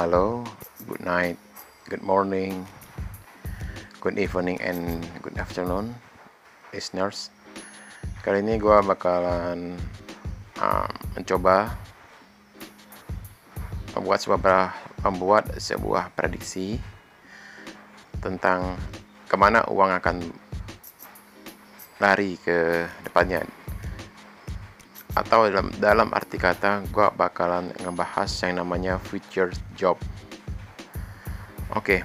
Hello, good night, good morning, good evening, and good afternoon, listeners. Kali ini gue bakalan uh, mencoba membuat sebuah membuat sebuah prediksi tentang ke mana uang akan lari ke depannya atau dalam dalam arti kata gue bakalan ngebahas yang namanya future job oke okay.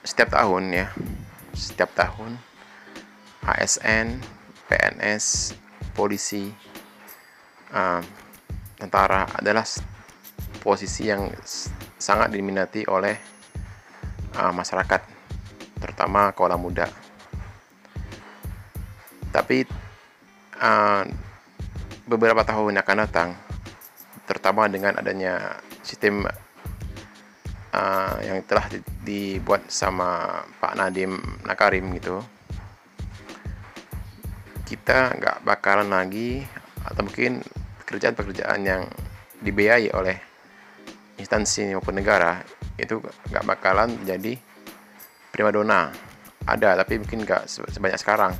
setiap tahun ya setiap tahun ASN PNS polisi uh, tentara adalah posisi yang sangat diminati oleh uh, masyarakat terutama kaula muda tapi uh, beberapa tahun yang akan datang, terutama dengan adanya sistem uh, yang telah dibuat sama Pak Nadim Nakarim gitu, kita nggak bakalan lagi atau mungkin pekerjaan-pekerjaan yang dibiayai oleh instansi maupun negara itu nggak bakalan jadi primadona ada tapi mungkin nggak sebanyak sekarang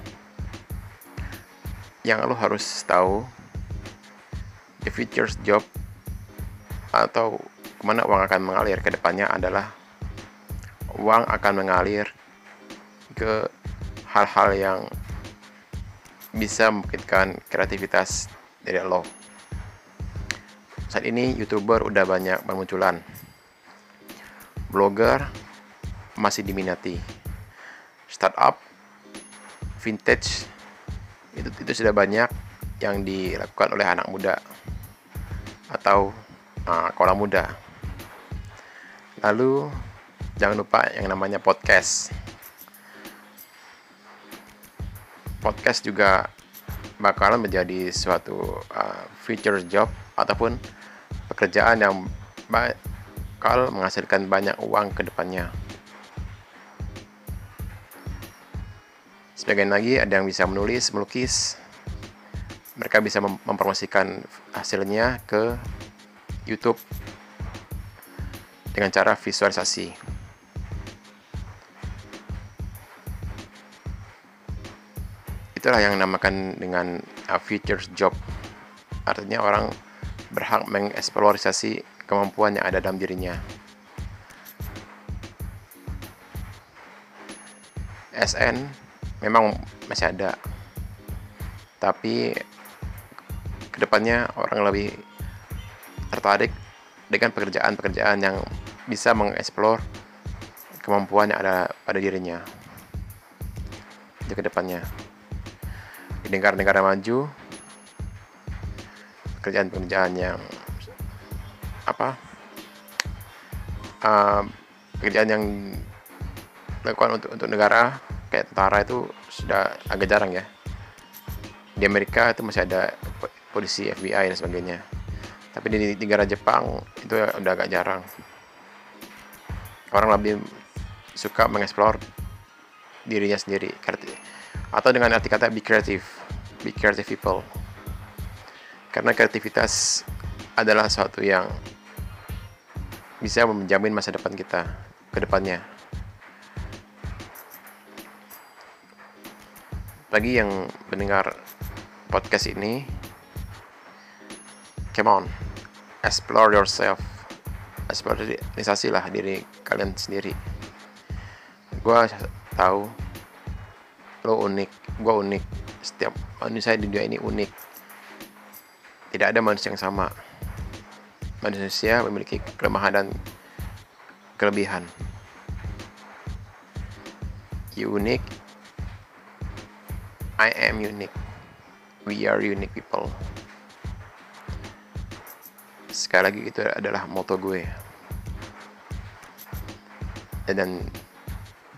yang lo harus tahu the future job atau ke mana uang akan mengalir ke depannya adalah uang akan mengalir ke hal-hal yang bisa memungkinkan kreativitas dari lo. Saat ini youtuber udah banyak bermunculan, blogger masih diminati, startup, vintage itu itu sudah banyak yang dilakukan oleh anak muda atau uh, kolam muda. Lalu jangan lupa yang namanya podcast. Podcast juga bakalan menjadi suatu uh, future job ataupun pekerjaan yang bakal menghasilkan banyak uang ke depannya. Sebagian lagi ada yang bisa menulis, melukis. Mereka bisa mem mempromosikan hasilnya ke YouTube dengan cara visualisasi. Itulah yang dinamakan dengan uh, features job. Artinya orang berhak mengeksplorasi kemampuan yang ada dalam dirinya. SN memang masih ada. Tapi ke depannya orang lebih tertarik dengan pekerjaan-pekerjaan yang bisa mengeksplor kemampuan yang ada pada dirinya. Di ke depannya. Di negara-negara maju pekerjaan-pekerjaan yang apa uh, pekerjaan yang dilakukan untuk untuk negara kayak tentara itu sudah agak jarang ya. Di Amerika itu masih ada polisi FBI dan sebagainya. Tapi di negara Jepang itu udah agak jarang. Orang lebih suka mengeksplor dirinya sendiri atau dengan arti kata be creative be creative people. Karena kreativitas adalah sesuatu yang bisa menjamin masa depan kita ke depannya bagi yang mendengar podcast ini. Come on explore yourself. Eksplorisasi lah diri kalian sendiri. Gue tahu lo unik gue unik. Setiap manusia di dunia ini unik. Tidak ada manusia yang sama. Manusia memiliki kelemahan dan kelebihan. You unique I am unique. We are unique people. Sekali lagi itu adalah moto gue. Dan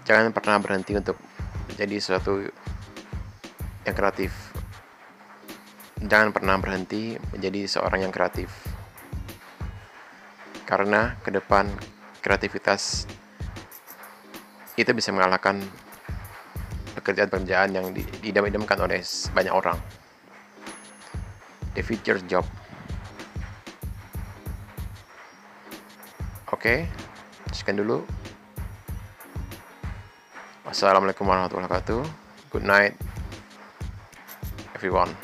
jangan pernah berhenti untuk menjadi sesuatu yang kreatif. Jangan pernah berhenti menjadi seorang yang kreatif. Karena ke depan kreativitas itu bisa mengalahkan pekerjaan-pekerjaan yang didam-idamkan oleh banyak orang. The future job. Oke, sekian dulu. Wassalamualaikum warahmatullahi wabarakatuh. Good night, everyone.